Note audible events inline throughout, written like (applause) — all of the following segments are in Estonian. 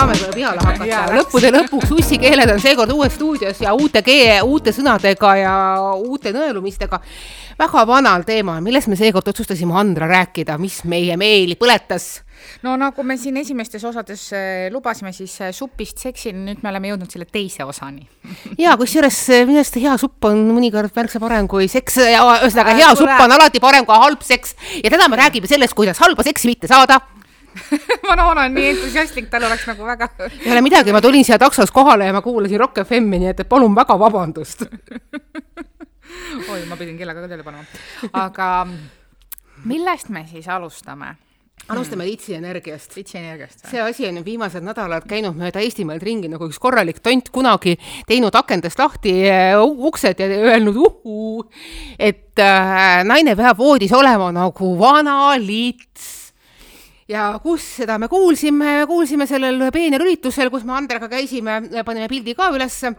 saame juba peale hakata. lõppude lõpuks ussikeeled on seekord uues stuudios ja uute kee-, uute sõnadega ja uute nõelumistega. väga vanal teemal, millest me seekord otsustasime Andra rääkida, mis meie meeli põletas no nagu me siin esimestes osades äh, lubasime, siis äh, supist seksini, nüüd me oleme jõudnud selle teise osani. (laughs) ja kusjuures äh, minu arust hea supp on mõnikord märksa parem kui seks ja ühesõnaga hea supp on alati parem kui halb seks ja täna me räägime sellest, kuidas halba seksi mitte saada (laughs) vanaona on nii entusiastlik, tal oleks nagu väga. ei ole midagi, ma tulin siia taksos kohale ja ma kuulasin Rock FM-i, nii et, palun väga vabandust (laughs) oi, ma pidin kellaga ka tööle panema. aga millest me siis alustame? alustame Litsi Energiast. Litsi Energiast. see asi on viimased nädalad käinud mööda Eestimaad ringi nagu üks korralik tont kunagi teinud akendest lahti äh, uksed ja öelnud uhuu, et äh, naine peab voodis olema nagu vana lits ja kus seda me kuulsime, kuulsime sellel peenerüritusel, kus me Andrega käisime, panime pildi ka ülesse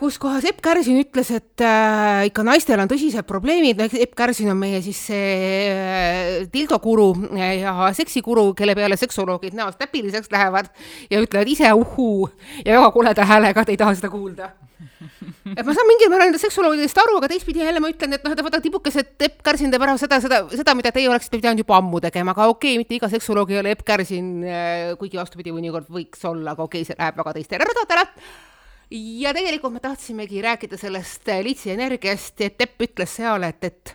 kus kohas Epp Kärsin ütles, et äh, ikka naistel on tõsised probleemid, Epp Kärsin on meie siis see äh, dildokuru ja seksikuru, kelle peale seksoloogid näost näpiliseks lähevad ja ütlevad ise uhuu. Ja väga koleda häälega, et ei taha seda kuulda. (laughs) Et ma saan mingil määral nendest seksuoloogidest aru, aga teistpidi jälle ma ütlen, et noh, et vaata tibukesed Epp Kärsin teeb ära seda, seda, seda, mida teie oleksite pidanud juba ammu tegema, aga okei okay,, mitte iga seksuoloog ei ole Epp Kärsin, äh, kuigi vastupidi, mõnikord võiks olla, aga okei okay,, see läheb väga teistele. Radadele ja tegelikult me tahtsimegi rääkida sellest äh, Litsi energiast, et Epp ütles seal, et, et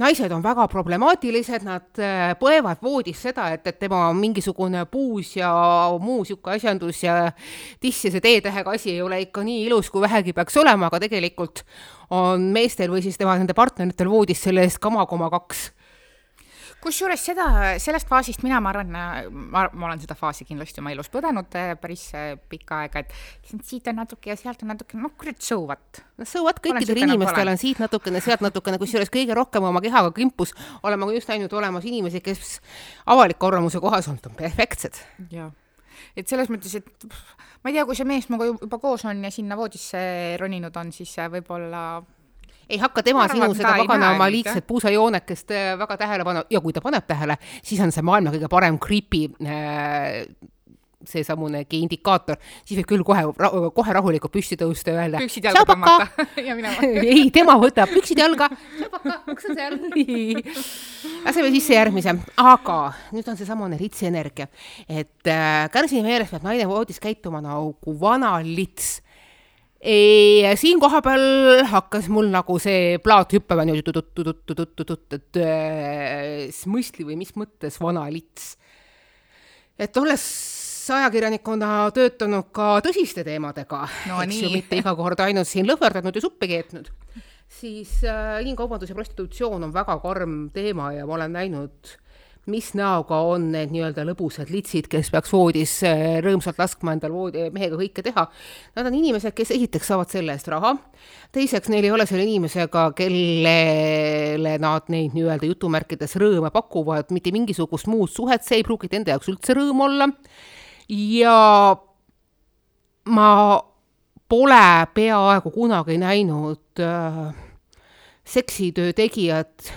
naised on väga problemaatilised, nad äh, põevad voodis seda, et, et tema on mingisugune puus ja muu niisugune asjandus ja tiss ja see D-tähega asi ei ole ikka nii ilus, kui vähegi peaks olema, aga tegelikult on meestel või siis tema nende partneritel voodis selle eest kama koma kaks kusjuures seda, sellest faasist mina, ma arvan, ma, ma olen seda faasi kindlasti oma elus põdenud äh, päris äh, pikka aega, et siit on natuke ja sealt on natuke, noh, kurat, so what. no so what, kõikidel inimestel on siit natukene, sealt natukene, kusjuures kõige rohkem oma kehaga kimpus olen ma just näinud olemas inimesi, kes avaliku arvamuse kohaselt on perfektsed. jah et selles mõttes, et ma ei tea, kui see mees minuga juba koos on ja sinna voodisse roninud on, siis võib-olla ei hakka tema arvan, sinu seda pagana oma liigset puusajoonekest äh, väga tähele panema ja kui ta paneb tähele, siis on see maailma kõige parem creepy äh, seesamune indikaator, siis võib küll kohe, kohe rahulikult püsti tõusta ja öelda. püksid jalga tõmmata (laughs) ja minema. (laughs) Ei, tema võtab püksid jalga, uks on seal. (laughs) laseme sisse järgmise, aga nüüd on seesamune ritsi energia, et äh, Kärsini meeles peab naine voodis käituma nagu vana lits ja siin kohapeal hakkas mul nagu see plaat hüppama niimoodi tutut-tutut-tutut-tutut, et smõsli või mis mõttes vana lits. et olles ajakirjanikuna töötanud ka tõsiste teemadega no,, eks ju, mitte iga kord ainult siin lõhverdanud ja suppi keetnud, siis äh, inimkaubandus ja prostitutsioon on väga karm teema ja ma olen näinud mis näoga on need nii-öelda lõbusad litsid, kes peaks voodis äh, rõõmsalt laskma endal voodi, mehega kõike teha. Nad on inimesed, kes esiteks saavad selle eest raha, teiseks neil ei ole selle inimesega, kellele nad neid nii-öelda jutumärkides rõõme pakuvad, mitte mingisugust muud suhet, see ei pruugi nende jaoks üldse rõõm olla. ja ma pole peaaegu kunagi näinud äh, seksitöö tegijat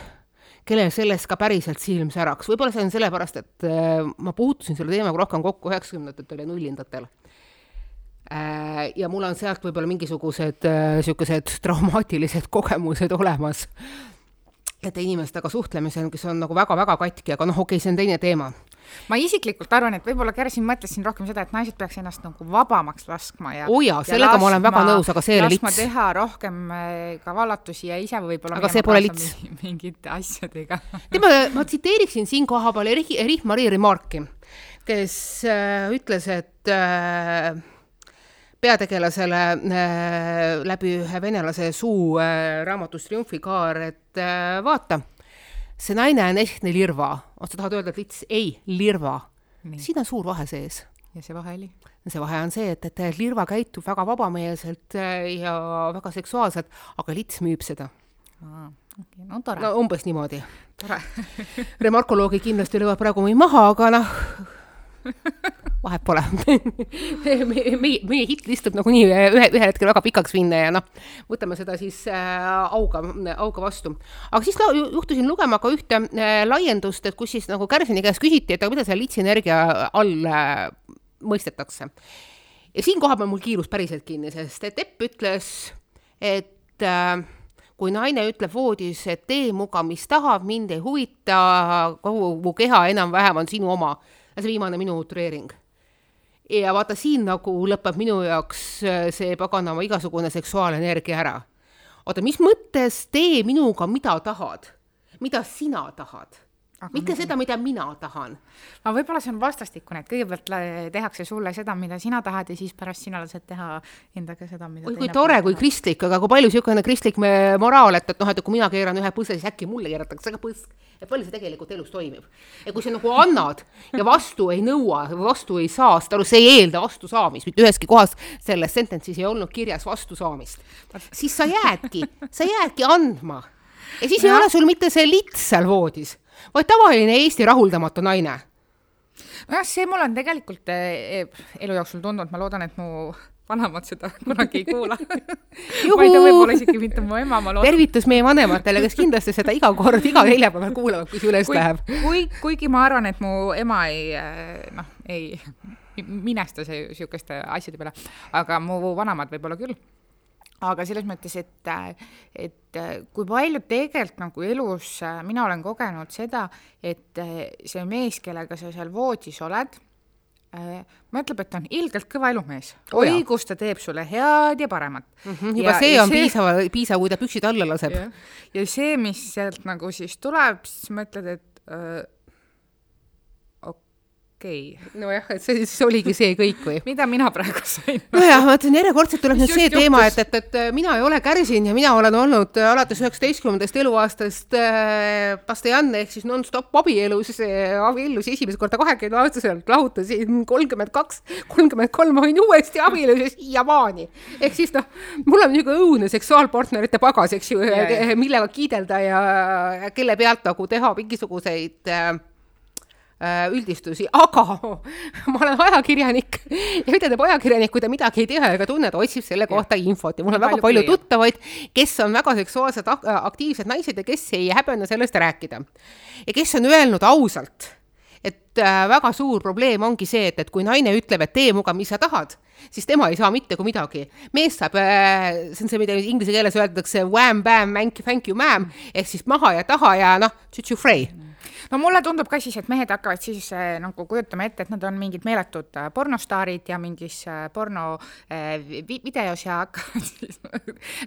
kellel sellest ka päriselt silm säraks, võib-olla see on sellepärast, et äh, ma puutusin selle teemaga rohkem kokku üheksakümnendatel ja nullindatel äh,. ja mul on sealt võib-olla mingisugused niisugused äh, traumaatilised (laughs) kogemused olemas. Nende inimestega suhtlemisel, kes on nagu väga-väga katki, aga noh, okei okay,, see on teine teema ma isiklikult arvan, et võib-olla Kärsin mõtles siin rohkem seda, et naised peaks ennast nagu vabamaks laskma ja. oo jaa, sellega laskma, ma olen väga nõus, aga see ei ole lits. teha rohkem äh, ka vallatusi ja ise võib-olla. aga see pole lits. mingite asjadega (laughs) tema, ma tsiteeriksin siin kohapeal Erich-Marie Remarque'i, kes äh, ütles, et äh, peategelasele äh, läbi ühe venelase suu äh, raamatus Triumfikaar, et äh, vaata see naine on ehtne lirva. oot, sa tahad öelda, et lits? ei, lirva. siin on suur vahe sees. ja see vahe oli? see vahe on see, et, et lirva käitub väga vabameelselt äh, ja väga seksuaalselt, aga lits müüb seda. Okay, no tore. no umbes niimoodi. tore (laughs) remarkoloogid kindlasti löövad praegu mind maha, aga noh (laughs) vahet pole (laughs) meie, meie, hitt istub nagunii ühe, ühel hetkel väga pikaks minna ja noh, võtame seda siis äh, auga, auga vastu. aga siis juhtusin lugema ka ühte äh, laiendust, et kus siis nagu Kärsini käest küsiti, et aga mida selle litsi energia all äh, mõistetakse. ja siinkohal on mul kiirus päriselt kinni, sest et Epp ütles, et äh, kui naine ütleb voodis, et tee muga, mis tahab, mind ei huvita, kogu mu keha enam-vähem on sinu oma. see viimane minu utreering ja vaata, siin nagu lõpeb minu jaoks äh, see paganama igasugune seksuaalenergia ära. oota, mis mõttes tee minuga, mida tahad? mida sina tahad? Mitte seda, mida mina tahan. aga võib-olla see on vastastikune, et kõigepealt tehakse sulle seda, mida sina tahad ja siis pärast sina lased teha endaga seda, mida oi, kui tore, kui kristlik, aga kui palju niisugune kristlik moraal, et, et noh, et kui mina keeran ühe põsse, siis äkki mulle keeratakse ka põsk. et palju see tegelikult elus toimib. ja kui sa nagu annad ja vastu ei nõua vastu ei saa, saad aru, see ei eelda vastusaamist, mitte üheski kohas selles sentence'is ei olnud kirjas vastusaamist. siis sa jäädki, sa jäädki andma ja siis ja. ei ole sul mitte see lits seal voodis, vaid tavaline Eesti rahuldamatu naine. nojah, see mul on tegelikult eh, elu jooksul tundunud, ma loodan, et mu vanemad seda (laughs) kunagi ei kuula ma ei tea, võib-olla isegi mitte mu ema, ma loodan. tervitus meie vanematele, kes kindlasti seda iga kord, iga neljapäeval kuulavad, kui see üles kui, läheb. kui, kuigi ma arvan, et mu ema ei eh, noh, ei minesta see niisuguste asjade peale, aga mu vanemad võib-olla küll aga selles mõttes, et, et kui palju tegelikult nagu elus mina olen kogenud seda, et see mees, kellega sa seal voodis oled, mõtleb, et ta on ilgelt kõva elumees oh. oi, kus ta teeb sulle head ja paremat mm. -hmm, juba ja, see on see... piisav, piisav, kui ta püksid alla laseb. ja see, mis sealt nagu siis tuleb, siis mõtled, et öö, okei okay.. nojah, et see siis oligi see kõik või? mida mina praegu sain? nojah, ma ütlen järjekordselt tuleb nüüd see juhtus? teema, et, et, et mina ei ole kärsin ja mina olen olnud alates üheksateistkümnendast eluaastast äh, pastajanne ehk siis nonstop abielus äh,, abiellus esimest korda kahekümne aastaselt, lahutasin kolmkümmend kaks, kolmkümmend kolm, olin uuesti abielus ja siiamaani. ehk siis noh, mul on niisugune õudne seksuaalpartnerite pagas, eks ju, millega kiidelda ja kelle pealt nagu teha mingisuguseid äh, Äh, üldistusi, aga (laughs) ma olen ajakirjanik ja ütleb ajakirjanik, kui ta midagi ei tea ega tunne, ta otsib selle kohta infot ja mul on väga palju tuttavaid, kes on väga seksuaalselt aktiivsed naised ja kes ei häbene sellest rääkida. ja kes on öelnud ausalt, et äh, väga suur probleem ongi see, et, et kui naine ütleb, et tee muga, mis sa tahad, siis tema ei saa mitte kui midagi. mees saab äh,, see on see, mida inglise keeles öeldakse wham-bam, thank you ma'am ehk siis maha ja taha ja noh, tšutšu-frei no mulle tundub ka siis, et mehed hakkavad siis äh, nagu kujutama ette, et nad on mingid meeletud äh, pornostaarid ja mingis äh, porno videos ja hakkavad (laughs) siis,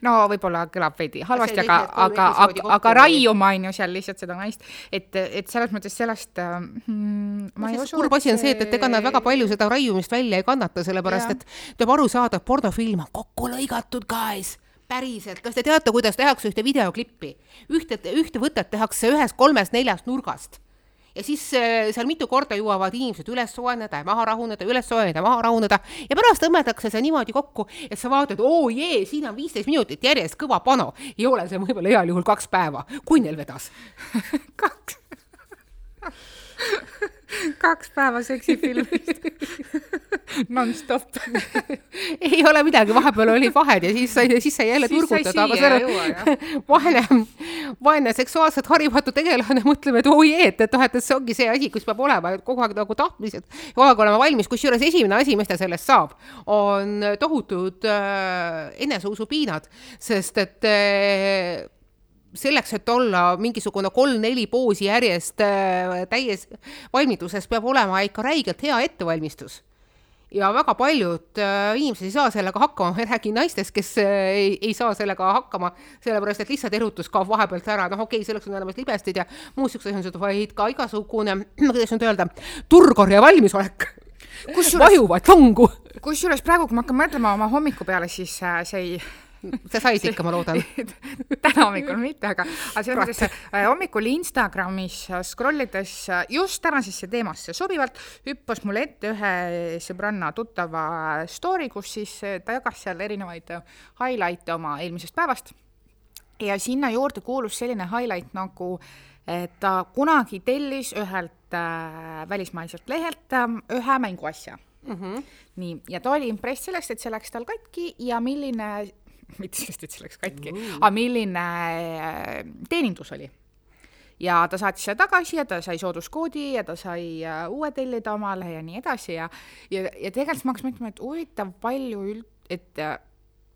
no võib-olla kõlab veidi halvasti, aga, aga, aga, aga raiuma on ju seal lihtsalt seda naist, et, et selles mõttes sellest hmm, ma ei usu. kurb asi on see, et, et ega nad väga palju seda raiumist välja ei kannata, sellepärast et tuleb aru saada, et pornofilm on kokku lõigatud, guys päriselt, kas te teate, kuidas tehakse ühte videoklippi? ühte, ühte võtet tehakse ühest kolmest-neljast nurgast. Ja siis äh, seal mitu korda jõuavad inimesed üles soojendada ja maha rahuneda, üles soojendada, maha rahuneda. Ja pärast õmmeldakse see niimoodi kokku, et sa vaatad, oo jee, siin on viisteist minutit järjest kõva pano. ei ole see võib-olla heal juhul kaks päeva, kui neil vedas. (laughs) Kaks (laughs) kaks päeva seksifilmist. (laughs) Nonstop. (laughs) Ei ole midagi, vahepeal olid vahed ja siis sai, siis sai jälle turgutada, aga see (laughs) vaene, vaene seksuaalselt harimatu tegelane mõtleb, et oi et, et noh, et see ongi see asi, kus peab olema kogu aeg nagu tahtmised, kogu aeg olema valmis, kusjuures esimene asi, mis ta sellest saab, on tohutud äh, eneseusupiinad, sest et äh, selleks, et olla mingisugune kolm-neli poosi järjest äh, täies valmiduses, peab olema ikka räigelt hea ettevalmistus. ja väga paljud äh, inimesed ei saa sellega hakkama, ma ei räägi naistest, kes äh, ei, ei saa sellega hakkama, sellepärast et lihtsalt erutus kaob vahepealt ära, noh, okei okay,, selleks on olemas libestid ja muud siuksed asjad, vaid ka igasugune, (clears throat) kuidas nüüd öelda, turgorje valmisolek vajuvad longu. kusjuures praegu, kui ma hakkan mõtlema oma hommiku peale, siis see ei sa said ikka, ma loodan (laughs) täna hommikul mitte, aga, aga selles mõttes äh, hommikul Instagramis scroll ides just tänasesse teemasse sobivalt hüppas mulle ette ühe sõbranna tuttava story, kus siis ta jagas seal erinevaid highlight'e oma eelmisest päevast. ja sinna juurde kuulus selline highlight nagu ta kunagi tellis ühelt äh, välismaiselt lehelt äh, ühe mänguasja mm. -hmm. nii, ja ta oli impress sellest, et see läks tal katki ja milline (laughs) mitte sellest, et see läks katki mm., aga milline äh, teenindus oli. ja ta saatis selle tagasi ja ta sai sooduskoodi ja ta sai äh, uue tellida omale ja nii edasi ja ja, ja tegelikult ma hakkasin mõtlema, et huvitav, palju üld-, et äh,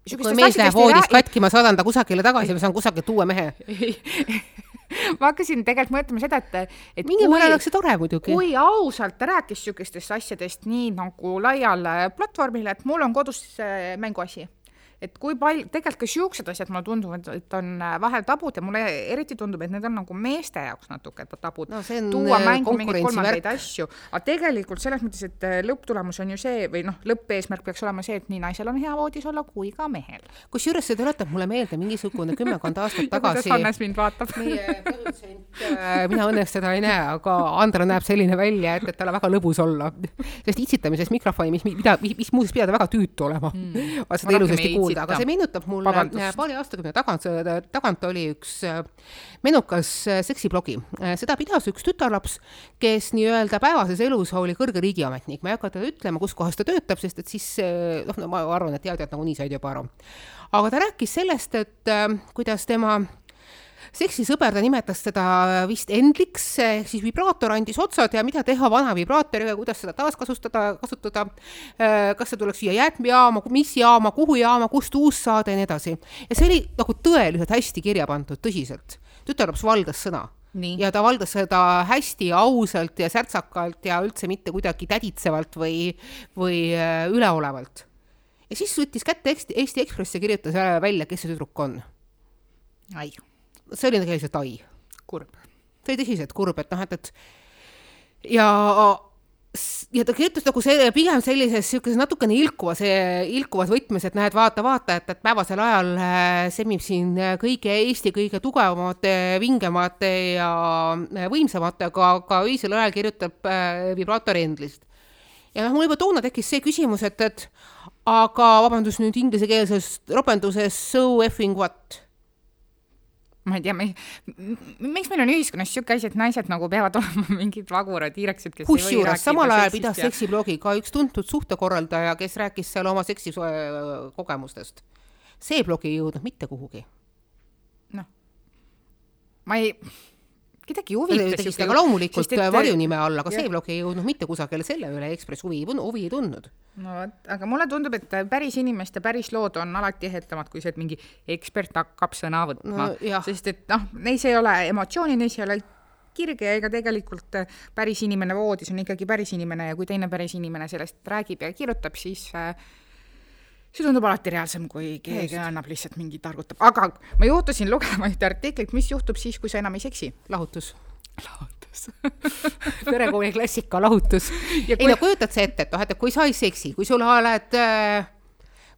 kui mees läheb voodist katki, ma saadan ta kusagile tagasi, ma saan kusagilt uue mehe (laughs) ma hakkasin tegelikult mõtlema seda, et, et mingil määral oleks see tore muidugi. kui ausalt ta rääkis niisugustest asjadest nii nagu laiale platvormile, et mul on kodus mänguasi et kui palju, tegelikult ka siuksed asjad mulle tunduvad, et on äh, vahel tabud ja mulle eriti tundub, et need on nagu meeste jaoks natuke tabud no,. tuua äh, mängu mingeid kolmandaid asju, aga tegelikult selles mõttes, et äh, lõpptulemus on ju see või noh, lõppeesmärk peaks olema see, et nii naisel on hea voodis olla kui ka mehel. kusjuures see tuletab mulle meelde mingisugune kümmekond aastat (laughs) tagasi. Hannes mind vaatab? meie produtsent äh,, mina õnneks teda ei näe, aga Andra näeb selline välja, et, et tal on väga lõbus olla. sest itsitamises mikrofoni, mis, mida, mis muuseas pidada väga tüütu olema mm.. seda ilusasti kuulda kuulda, aga see meenutab mulle Vabandust. paari aastakümne tagant, tagant oli üks äh, menukas äh, seksiblogi. Äh, seda pidas üks tütarlaps, kes nii-öelda päevases elus oli kõrge riigiametnik. ma ei hakka talle ütlema, kus kohas ta töötab, sest et siis noh, no ma arvan, et teadjad nagunii said juba aru. aga ta rääkis sellest, et kuidas tema seksisõber, ta nimetas seda vist endliks, ehk siis vibraator andis otsad ja mida teha vana vibraatoriga, kuidas seda taaskasutada, kasutada, äh, kas see tuleks viia jäätmejaama, mis jaama, kuhu jaama, kust uus saada ja nii edasi. ja see oli nagu tõeliselt hästi kirja pandud, tõsiselt. tütarlaps valdas sõna Nii. ja ta valdas seda hästi ausalt ja särtsakalt ja üldse mitte kuidagi täditsevalt või, või äh, üleolevalt. ja siis võttis kätte Eesti, Eesti Ekspress ja kirjutas välja, kes see tüdruk on. ai see oli tegelikult ai. kurb. see oli tõsiselt kurb, et noh, et, et ja ja ta kirjutas nagu see pigem sellises niisuguses natukene ilkuvas, ilkuvas võtmes, et näed, vaata, vaata, et, et päevasel ajal äh, semmib siin kõige Eesti kõige tugevamate, vingemate ja äh, võimsamate, aga ka öisel ajal kirjutab äh, vibraatori Endlist. ja noh, mul juba toona tekkis see küsimus, et, et aga vabandust nüüd inglisekeelses ropenduses so effing what ma ei tea, miks meil on ühiskonnas niisugune asi, et naised nagu peavad (laughs) olema mingid vagurad hiireksed, kes kusjuures samal ajal pidas ja... seksiblogi ka üks tuntud suhtekorraldaja, kes rääkis seal oma seksikogemustest. see blog ei jõudnud mitte kuhugi. noh, ma ei kedagi huvitas. tegi seda ka loomulikult et... varjunime all, aga ja. see blog ei jõudnud mitte kusagile, selle üle Ekspress huvi, huvi ei tundnud. no vot, aga mulle tundub, et päris inimeste päris lood on alati ehedamad kui see, et mingi ekspert hakkab sõna võtma no,, sest et noh, neis ei ole emotsiooni, neis ei ole kirge ega tegelikult päris inimene voodis on ikkagi päris inimene ja kui teine päris inimene sellest räägib ja kirjutab, siis äh, see tundub alati reaalsem, kui keegi Just. annab lihtsalt mingi targutab, aga ma juhtusin lugema ühte artiklit, mis juhtub siis, kui sa enam ei seksi. lahutus. lahutus (laughs) perekooli klassika, lahutus. Kui... ei no kujutad sa ette, et noh, et kui sa ei seksi, kui sul oled äh,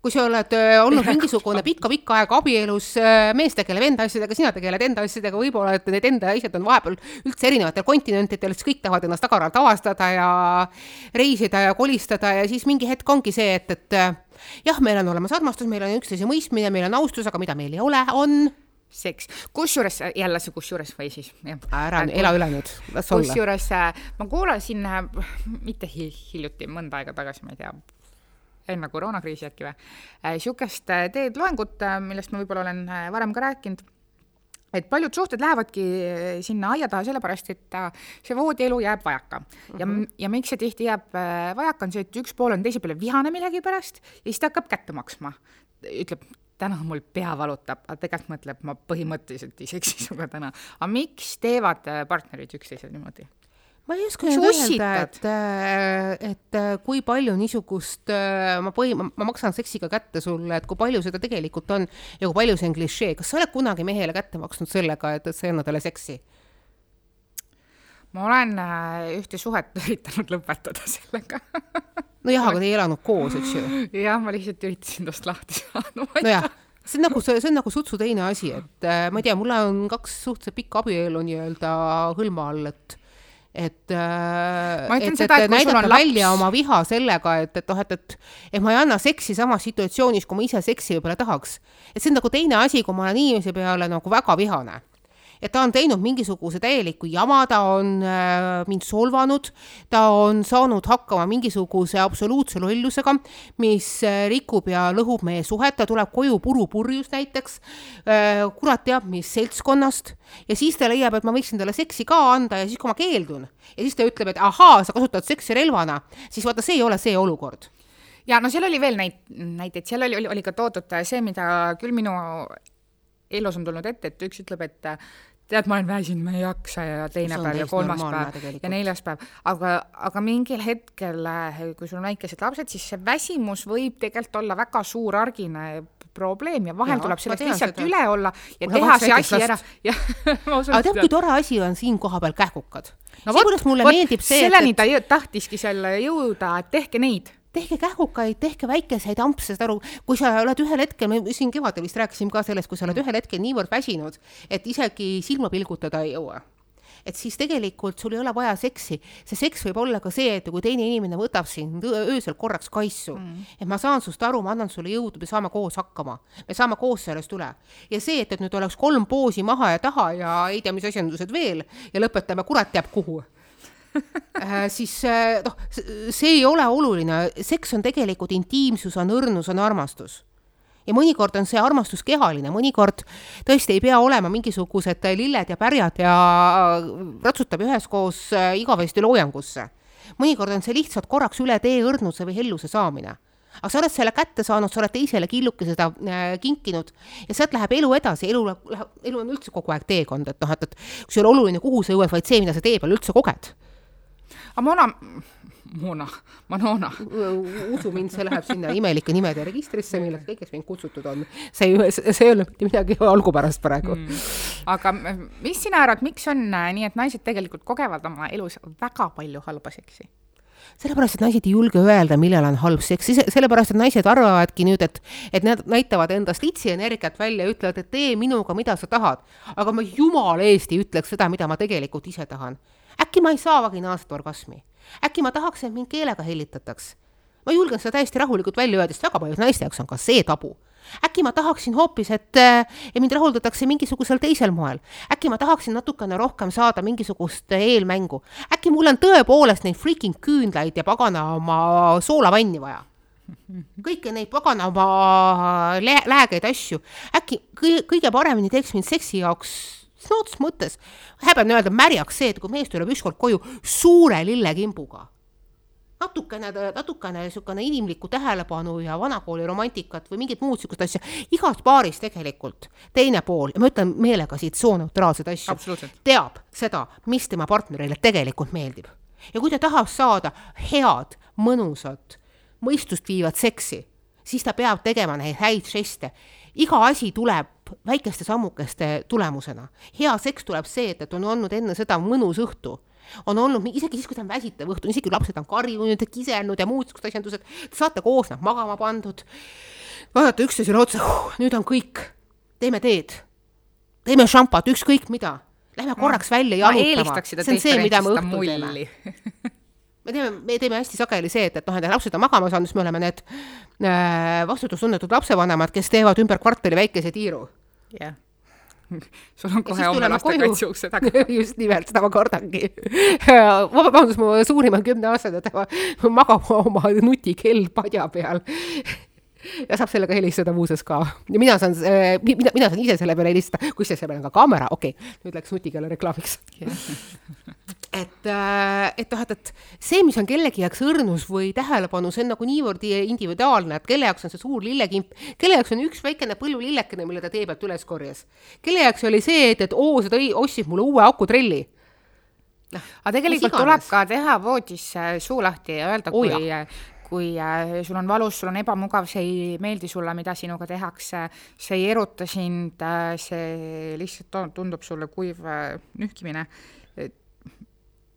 kui sa oled äh, olnud mingisugune pikka-pikka aega abielus, äh, mees tegeleb enda asjadega, sina tegeled enda asjadega, võib-olla et need enda asjad on vahepeal üldse erinevatel kontinentidel, siis kõik tahavad ennast tagaralt avastada ja reisida ja kolistada ja siis mingi hetk ongi see, et, et äh, jah, meil on olemas armastus, meil on üksteise mõistmine, meil on austus, aga mida meil ei ole, on seks, kusjuures jälle see kusjuures või siis jah. ära, ela üle nüüd, las olla. kusjuures ma kuulasin mitte hiljuti, mõnda aega tagasi, ma ei tea enne koroonakriisi äkki või, niisugust äh, teed loengut, äh, millest ma võib-olla olen äh, varem ka rääkinud, et paljud suhted lähevadki sinna aia taha sellepärast, et see voodielu jääb vajaka ja mm, -hmm. ja miks see tihti jääb vajaka, on see, et üks pool on teise peale vihane millegipärast ja siis ta hakkab kätte maksma. ütleb, täna mul pea valutab, aga tegelikult mõtleb, ma põhimõtteliselt ei seksi sinuga täna. aga miks teevad partnerid üksteisele niimoodi? Ma ei oska nüüd öelda, et, äh, et äh, kui palju niisugust, äh, ma põhi, ma maksan seksiga kätte sulle, et kui palju seda tegelikult on ja kui palju see on klišee, kas sa oled kunagi mehele kätte maksnud sellega, et, et sa ei anna talle seksi? ma olen ühte suhet (laughs) üritanud lõpetada sellega (laughs) nojah, aga te ei elanud koos, eks ju? (laughs) jah, ma lihtsalt üritasin tast lahti saada. nojah, see on nagu, see on nagu sutsu teine asi, et ma ei tea, mul on kaks suhteliselt pikka abielu nii-öelda hõlma all, et et, äh, et, et, et näidata välja laps... oma viha sellega, et, et noh, et, et, et ma ei anna seksi samas situatsioonis, kui ma ise seksi võib-olla tahaks. et see on nagu teine asi, kui ma olen inimese peale nagu väga vihane. Et ta on teinud mingisuguse täieliku jama, ta on äh, mind solvanud, ta on saanud hakkama mingisuguse absoluutse lollusega, mis äh, rikub ja lõhub meie suhet, ta tuleb koju purupurjus näiteks äh,, kurat teab mis seltskonnast, ja siis ta leiab, et ma võiksin talle seksi ka anda ja siis, kui ma keeldun, ja siis ta ütleb, et ahaa, sa kasutad seksi relvana, siis vaata, see ei ole see olukord. Ja no seal oli veel neid näiteid, seal oli, oli, oli ka toodud see, mida küll minu elus on tulnud ette, et üks ütleb, et tead, ma olen väsinud, ma ei jaksa ja teine päev ja kolmas päev ja neljas päev, aga, aga mingil hetkel, kui sul on väikesed lapsed, siis see väsimus võib tegelikult olla väga suur argine probleem ja vahel ja, tuleb sellest lihtsalt seda. üle olla ja Mul teha see asi ära. (laughs) aga tead, kui tore asi on siin kohapeal kähkukad no,. see, kuidas mulle võt, meeldib see, selleni et... ta tahtiski selle jõuda, et tehke neid tehke kähukaid, tehke väikeseid ampse, saad aru, kui sa oled ühel hetkel, me siin kevadel vist rääkisime ka sellest, kui sa oled ühel hetkel niivõrd väsinud, et isegi silma pilgutada ei jõua et siis tegelikult sul ei ole vaja seksi. see seks võib olla ka see, et kui teine inimene võtab sind öösel korraks kaisu mm., et ma saan sinust aru, ma annan sulle jõudu, me saame koos hakkama, me saame koos sellest üle. ja see, et, et nüüd oleks kolm poosi maha ja taha ja ei tea, mis asjandused veel ja lõpetame kurat teab kuhu (laughs) siis äh, noh, see ei ole oluline, seks on tegelikult intiimsus, on õrnus, on armastus. Ja mõnikord on see armastus kehaline, mõnikord tõesti ei pea olema mingisugused lilled ja pärjad ja ratsutab üheskoos äh, igavesti loojangusse. mõnikord on see lihtsalt korraks üle tee õrnuse või helluse saamine. aga sa oled selle kätte saanud, sa oled teisele killuke seda äh, kinkinud ja sealt läheb elu edasi, elu läheb, elu on üldse kogu aeg teekond, et noh, et, et kui ole oluline, kuhu sa jõuad, vaid see, mida sa tee peal üldse koged aga Mona, Mona, Manona. usu mind, see läheb sinna imelike nimede registrisse, milleks kõigest mind kutsutud on. see ei, see ei ole mitte midagi algupärast praegu mm.. aga mis sina arvad, miks on nii, et naised tegelikult kogevad oma elus väga palju halba seksi? sellepärast, et naised ei julge öelda, millal on halb seks, sellepärast, et naised arvavadki nüüd, et, et nad näitavad endast litsi energiat välja ja ütlevad, et tee minuga, mida sa tahad. aga ma jumala eest ei ütleks seda, mida ma tegelikult ise tahan äkki ma ei saa vaginaalset orgasmi, äkki ma tahaks, et mind keelega hellitataks. ma julgen seda täiesti rahulikult välja öelda, sest väga paljude naiste jaoks on ka see tabu. äkki ma tahaksin hoopis, et, et mind rahuldatakse mingisugusel teisel moel. äkki ma tahaksin natukene rohkem saada mingisugust eelmängu. äkki mul on tõepoolest neid freaking küünlaid ja pagana oma soolavanni vaja kõiki neid pagana oma läägeid asju. äkki kõige, kõige paremini teeks mind seksi jaoks sõna otseses mõttes, häben öelda märjaks see, et kui mees tuleb ükskord koju suure lillekimbuga, natukene, natukene niisugune inimlikku tähelepanu ja vanakooli romantikat või mingit muud niisugust asja, igas paaris tegelikult teine pool, ja ma ütlen meelega siit sooneutraalseid asju, teab seda, mis tema partnerile tegelikult meeldib. ja kui ta tahab saada head, mõnusat, mõistust viivat seksi, siis ta peab tegema neid häid žeste. iga asi tuleb väikeste sammukeste tulemusena. hea seks tuleb see, et, et on olnud enne seda mõnus õhtu. On olnud, isegi siis, kui ta on väsitav õhtu, isegi kui lapsed on karjunud ja kiselnud ja muud siuksed asjandused, te saate koos nad magama pandud, vaadata üksteisele otsa nüüd on kõik, teeme teed, teeme šampat, ükskõik mida, lähme korraks välja jalutama, see on see, mida me õhtul teeme. Me teeme, me teeme hästi sageli see, et, et noh, et lapsed on magama saanud, siis me oleme need äh, vastutustundetud lapsevanemad, kes teevad ümber kvartali väikese tiiru jah. (laughs) Sul on kohe homme lastekaitse ukse taga. (laughs) Just nimelt, seda ma kardangi (laughs) vabandust, mu suurima kümneaastane, ta magab oma nutikell padja peal. Ja saab sellega helistada muuseas ka. ja mina saan, mina, mina saan ise selle peale helistada, kusjuures seal peal on ka kaamera, okei okay., nüüd läks nutikella reklaamiks et, äh, et noh, et, et see, mis on kellegi jaoks õrnus või tähelepanu, see on nagu niivõrd individuaalne, et kelle jaoks on see suur lillekimp, kelle jaoks on üks väikene põllulillekene, mille ta tee pealt üles korjas. kelle jaoks oli see, et, et oo, sa tõi, ostsid mulle uue akutrelli noh, aga tegelikult tuleb ka teha voodis suu lahti ja öelda, kui oh, kui äh, sul on valus, sul on ebamugav, see ei meeldi sulle, mida sinuga tehakse, see ei eruta sind, äh, see lihtsalt tundub sulle kuiv nühkimine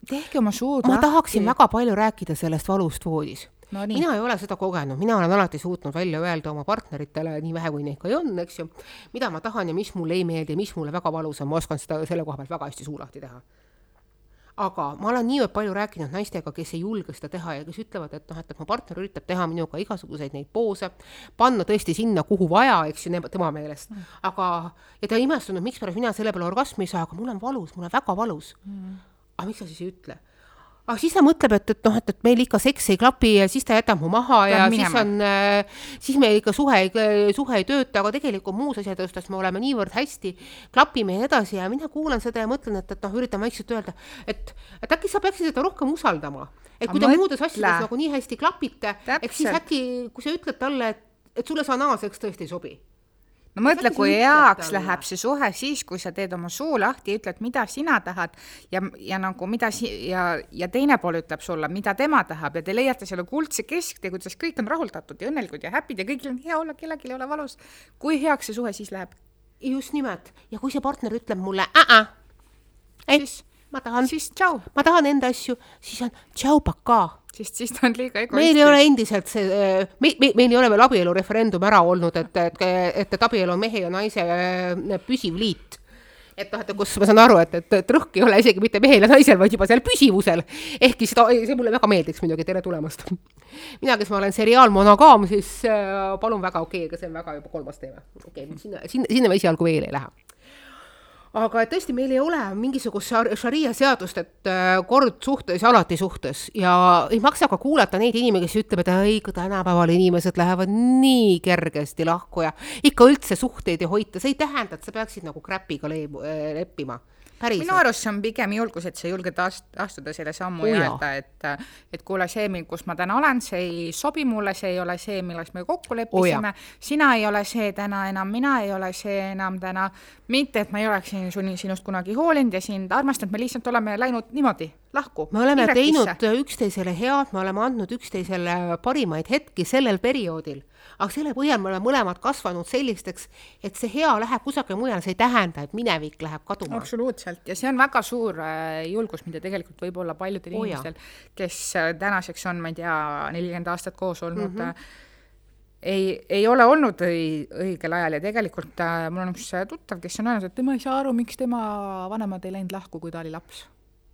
tehke oma suud ma lahti. tahaksin väga palju rääkida sellest valust voodis. No,. mina ei ole seda kogenud, mina olen alati suutnud välja öelda oma partneritele, nii vähe kui neid ka ei on, eks ju, mida ma tahan ja mis mulle ei meeldi ja mis mulle väga valus on, ma oskan seda selle koha pealt väga hästi suu lahti teha. aga ma olen niivõrd palju rääkinud naistega, kes ei julge seda teha ja kes ütlevad, et noh, et, mu partner üritab teha minuga igasuguseid neid poose, panna tõesti sinna, kuhu vaja, eks ju, tema meelest. Mm.. aga, ja ta on imestunud, mikspärast mina selle peale orgasmi ei saa, aga mul on valus, mul on väga valus. Mm.. Aga miks sa siis ei ütle? aga siis ta mõtleb, et, et noh, et, et meil ikka seks ei klapi ja siis ta jätab mu maha ja, ja siis on, siis meil ikka suhe suhe ei tööta, aga tegelikult muus asjades me oleme niivõrd hästi, klapime ja nii edasi ja mina kuulan seda ja mõtlen, et, et noh, üritan vaikselt öelda, et, et äkki sa peaksid teda rohkem usaldama. et kui te muudes asjades nagu nii hästi klapite, eks siis äkki, kui sa ütled talle, et, et sulle see anaalseks tõesti ei sobi no mõtle, kui heaks läheb see suhe siis, kui sa teed oma suu lahti ja ütled, mida sina tahad? Ja, ja nagu mida si- ja, ja teine pool ütleb sulle, mida tema tahab? Ja te leiate selle kuldse kesktee, kuidas kõik on rahuldatud ja õnnelikud ja happy'd ja kõigil on hea olla, kellelgi ei ole valus. kui heaks see suhe siis läheb? just nimelt. Ja kui see partner ütleb mulle äh-äh, et siis, ma tahan, ma tahan enda asju, siis on tšau, pakaa sest siis ta on liiga egoistlik. meil ei ole endiselt see, me, me, meil ei ole veel abielureferendum ära olnud, et, et, et, et abielu on mehe ja naise äh, püsiv liit et noh, et kus ma saan aru, et, et, et rõhk ei ole isegi mitte mehel ja naisel, vaid juba seal püsivusel. ehkki seda, see mulle väga meeldiks muidugi, tere tulemast. mina, kes ma olen seriaalmonogaam, siis äh, palun väga, okei okay,, aga see on väga juba kolmas teema. okei okay,, sinna, sinna, sinna me esialgu veel ei lähe aga tõesti, meil ei ole mingisugust šaria seadust, et äh, kord suhtes alati suhtes ja ei maksa ka kuulata neid inimesi, kes ütleb, et ei, tänapäeval inimesed lähevad nii kergesti lahku ja ikka üldse suhteid ei hoita, see ei tähenda, et sa peaksid nagu kräpiga leib-, äh, leppima. Minu arust see on pigem julgus, et sa julged ast-, astuda selle sammu ja öelda, et, et kuule, see, kus ma täna olen, see ei sobi mulle, see ei ole see, milles me kokku leppisime, sina ei ole see täna enam, mina ei ole see enam täna, mitte et ma ei oleks sinust kunagi hoolinud ja sind armastanud, me lihtsalt oleme läinud niimoodi lahku. me oleme Irekisse. teinud üksteisele head, me oleme andnud üksteisele parimaid hetki sellel perioodil aga selle põhjal me oleme mõlemad kasvanud sellisteks, et see hea läheb kusagile mujale, see ei tähenda, et minevik läheb kaduma. absoluutselt, ja see on väga suur äh, julgus, mida tegelikult võib olla paljudel oh, inimestel, kes äh, tänaseks on, ma ei tea, nelikümmend aastat koos olnud mm, -hmm ei, ei ole olnud õi, õigel ajal. Ja tegelikult äh, mul on üks tuttav, kes on öelnud, et tema ei saa aru, miks tema vanemad ei läinud lahku, kui ta oli laps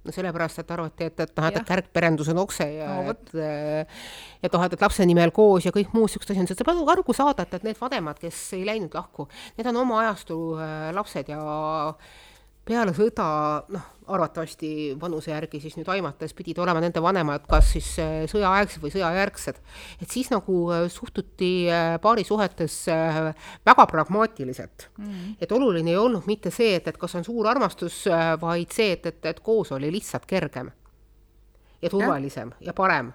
no sellepärast, et arvati, et, et noh, et kärgperendus on okse ja no, et et noh, et, et lapse nimel koos ja kõik muud siuksed asjad, sa pead aru saada, et, et need vanemad, kes ei läinud lahku, need on oma ajastu äh, lapsed ja peale sõda, noh, arvatavasti vanuse järgi siis nüüd aimates pidid olema nende vanemad kas siis äh, sõjaaegsed või sõjajärgsed. et siis nagu äh, suhtuti äh, paarisuhetes väga pragmaatiliselt mm. -hmm. et oluline ei olnud mitte see, et, et kas on suur armastus, vaid see, et, et, et koos oli lihtsalt kergem ja turvalisem ja, ja parem.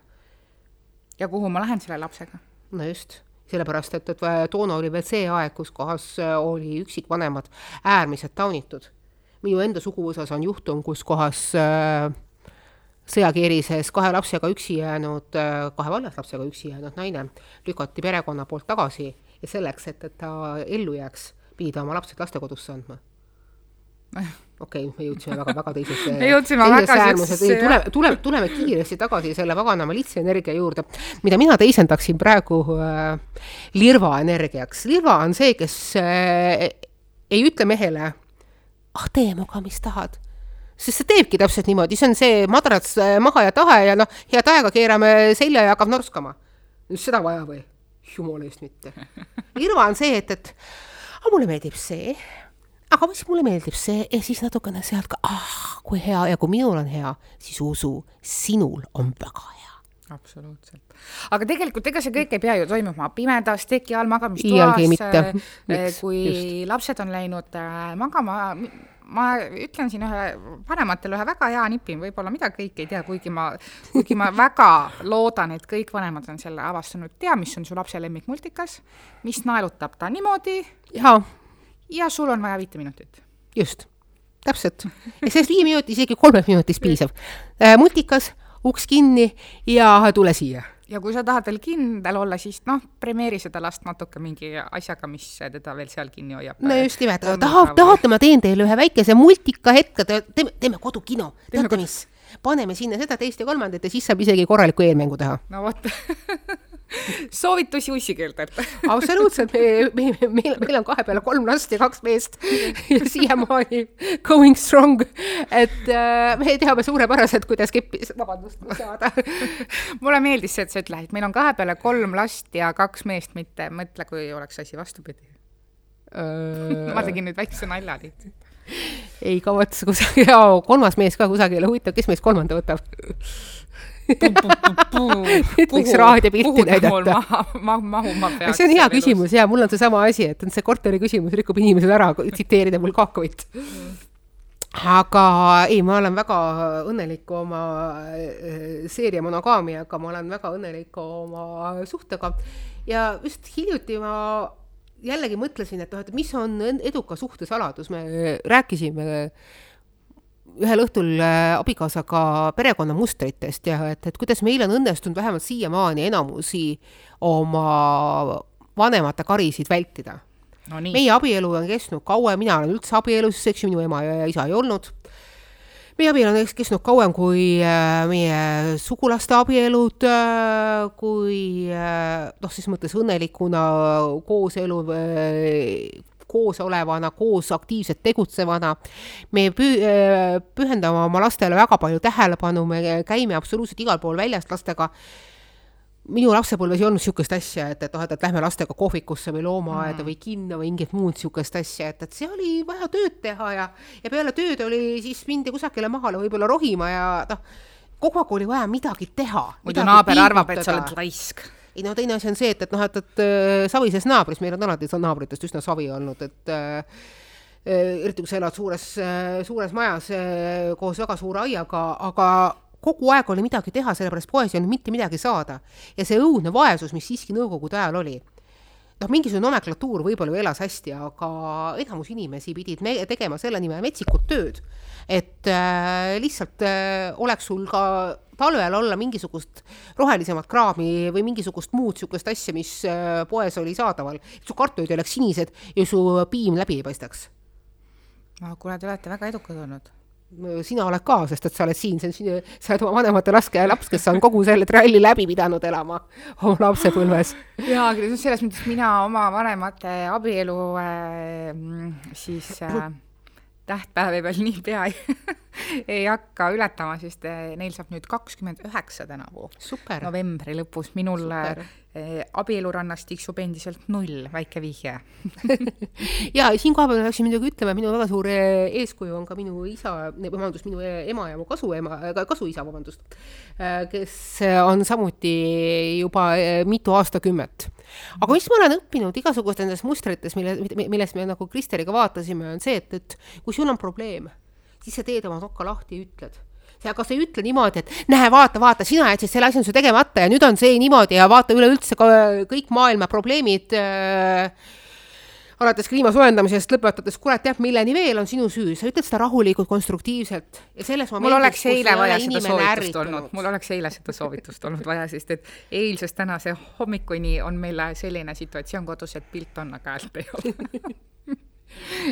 ja kuhu ma lähen selle lapsega? no just sellepärast, et, et toona oli veel see aeg, kus kohas oli üksikvanemad äärmiselt taunitud minu enda suguvõsas on juhtum, kus kohas äh, sõjakeerises kahe lapsega üksi jäänud äh,, kahe vallas lapsega üksi jäänud naine lükati perekonna poolt tagasi ja selleks, et, et ta ellu jääks, pidi ta oma lapsed lastekodusse andma. (laughs) Okei okay,, me jõudsime väga-väga teisesse me jõudsime väga siuksesse tule, tule, tuleme kiiresti tagasi selle paganama litsenergia juurde, mida mina teisendaksin praegu äh, lirva energiaks. lirva on see, kes äh, ei ütle mehele ah tee minuga, mis tahad. sest see teebki täpselt niimoodi, see on see madrats äh, maha ja tahe ja noh, head aega keerame selja ja hakkab norskama. seda vaja või? jumala eest mitte. (laughs) irva on see, et, et aga mulle meeldib see, aga mis mulle meeldib see ja siis natukene sealt ka, ah kui hea ja kui minul on hea, siis usu, sinul on väga hea absoluutselt. aga tegelikult ega see kõik ei pea ju toimuma pimedas, teki all magamistoas, äh, kui Just. lapsed on läinud äh, magama, ma ütlen siin ühe, vanematele ühe väga hea nipi, võib-olla mida kõik ei tea, kuigi ma, kuigi ma väga loodan, et kõik vanemad on selle avastanud, tea, mis on su lapse lemmikmultikas, mis naelutab ta niimoodi ja, ja sul on vaja viite minutit. just, täpselt. ja sellest viie minuti, isegi kolmest minutist piisab. Äh, multikas uks kinni ja tule siia ja kui sa tahad veel kindel olla, siis noh, premeeri seda last natuke mingi asjaga, mis teda veel seal kinni hoiab. no just nimelt, tahab, tahate, ma teen teile ühe väikese multika hetke, teeme, teeme kodukino, teate mis? paneme sinna seda, teist ja kolmandat ja siis saab isegi korralikku eelmängu teha. no vot (laughs) soovitusi ussikeeltelt (laughs) absoluutselt, me, me, meil, meil on kahe peale kolm last ja kaks meest. Ja siiamaani going strong, et äh, me teame suurepäraselt, kuidas keppi, vabandust, saada. Mulle meeldis see, et sa ütled, et meil on kahe peale kolm last ja kaks meest, mitte mõtle, kui oleks asi vastupidi. Ma tegin nüüd väikse nalja lihtsalt ei kavatse kusagil, kolmas mees ka kusagile, huvitav, kes meist kolmanda võtab võiks raadiopilti näidata. ma, mahuma peaks. see on hea küsimus ja mul on seesama asi, et on see korteri küsimus rikub inimesed ära, tsiteerida mul Kakovit aga ei, ma olen väga õnnelik oma äh, seeria monogaamiaga, ma olen väga õnnelik oma suhtega ja just hiljuti ma jällegi mõtlesin, et noh, et mis on eduka suhte saladus, me rääkisime ühel õhtul äh, abikaasaga perekonnamustritest ja et, et kuidas meil on õnnestunud vähemalt siiamaani enamusi oma vanemate karisid vältida no. meie abielu on kestnud kaua, mina olen üldse abielus, eks ju, minu ema ja isa ei olnud. meie abielu on kestnud kauem kui äh, meie sugulaste abielud, äh, kui noh, ses mõttes õnnelikuna kooselu koos olevana, koos aktiivselt tegutsevana. me pü-, äh, pühendame oma lastele väga palju tähelepanu, me käime absoluutselt igal pool väljas lastega minu lapsepõlves ei olnud niisugust asja, et, et noh, et, et lähme lastega kohvikusse või loomaaeda mm. või kinno või mingit muud niisugust asja, et, et see oli vaja tööd teha ja, ja peale tööd oli siis mindi kusagile maale võib-olla rohima ja noh, kogu aeg oli vaja midagi teha. muidu naaber arvab, et sa oled raisk ei no teine asi on see, et, et noh, et, et äh, savises naabris, meil on alati naabritest üsna savi olnud, et äh, äh, eriti kui sa elad suures, suures majas koos väga suure aiaga, aga kogu aeg oli midagi teha, sellepärast poes ei olnud mitte midagi saada. ja see õudne vaesus, mis siiski nõukogude ajal oli, noh, mingisugune nomenklatuur võib-olla ju elas hästi, aga enamus inimesi pidid me tegema selle nimel metsikut tööd, et äh, lihtsalt äh, oleks sul ka talvel olla mingisugust rohelisemat kraami või mingisugust muud niisugust asja, mis äh, poes oli saadaval, et su kartulid ei oleks sinised ja su piim läbi ei paistaks. no kuule, te olete väga edukad olnud sina oled ka, sest et sa oled siin, see on, sa oled oma vanemate laske laps, kes on kogu selle tralli läbi pidanud elama (laughs) oma lapsepõlves. (laughs) jaa, selles mõttes mina oma vanemate abielu äh, siis äh, tähtpäevi veel niipea ei, (laughs) ei hakka ületama, sest eh, neil saab nüüd kakskümmend üheksa tänavu. novembri lõpus, minul Super. Eh, abielurannas tiksub endiselt null, väike vihje (laughs) ja siinkohal peal peaksin muidugi ütlema, minu väga suur eh, eeskuju on ka minu isa, vabandust, minu ema ja mu kasuema, kasuisa, vabandust, kes on samuti juba mitu aastakümmet. Aga mis ma olen õppinud igasugustes nendes mustrites, mille, millest me nagu Kristeriga vaatasime, on see, et, et kui sul on probleem siis sa teed oma nokka lahti ja ütled. Aga sa ei ütle niimoodi, et näe, vaata, vaata, sina jätsid selle asjanduse tegemata ja nüüd on see niimoodi ja vaata üleüldse kõik maailma probleemid äh, alates kliima soojendamisest lõpetades, kurat teab milleni veel, on sinu süü, sa ütled seda rahulikult, konstruktiivselt ja selles momendis, mul oleks eile vaja seda soovitust olnud, mul oleks eile seda soovitust olnud vaja, sest et eilsest tänase hommikuni on meil selline situatsioon kodus, et pilt on, aga häält ei ole (laughs)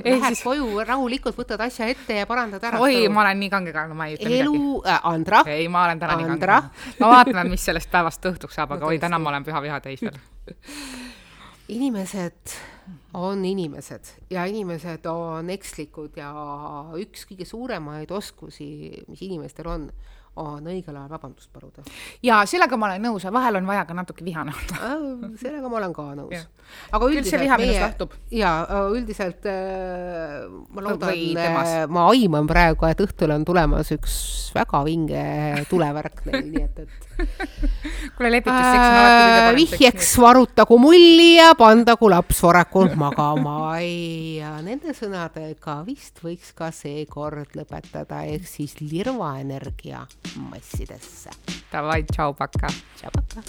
Lähed siis... koju rahulikult, võtad asja ette ja parandad ära. oi, ma olen nii kangekaelne, ma ei ütle elu, midagi. Äh, Andra. ei, ma olen täna nii kangekaelne. ma vaatan, mis sellest päevast õhtuks saab, aga no, oi, täna ma olen püha viha täis veel inimesed on inimesed ja inimesed on ekslikud ja üks kõige suuremaid oskusi, mis inimestel on, on õigel ajal vabandust paluda. jaa, sellega ma olen nõus ja vahel on vaja ka natuke vihane olla sellega ma olen ka nõus. aga üldiselt meie, jaa, üldiselt äh, ma loodan, äh, ma aiman praegu, et õhtul on tulemas üks väga vinge tulevärk neil, nii et, et (laughs) kuule, kõige parem. vihjeks varutagu mulli ja pandagu laps varakult (laughs) magama ei ja nende sõnadega vist võiks ka seekord lõpetada, ehk siis lirvaenergia massidesse. Davai, tšau, paka. tšau, paka.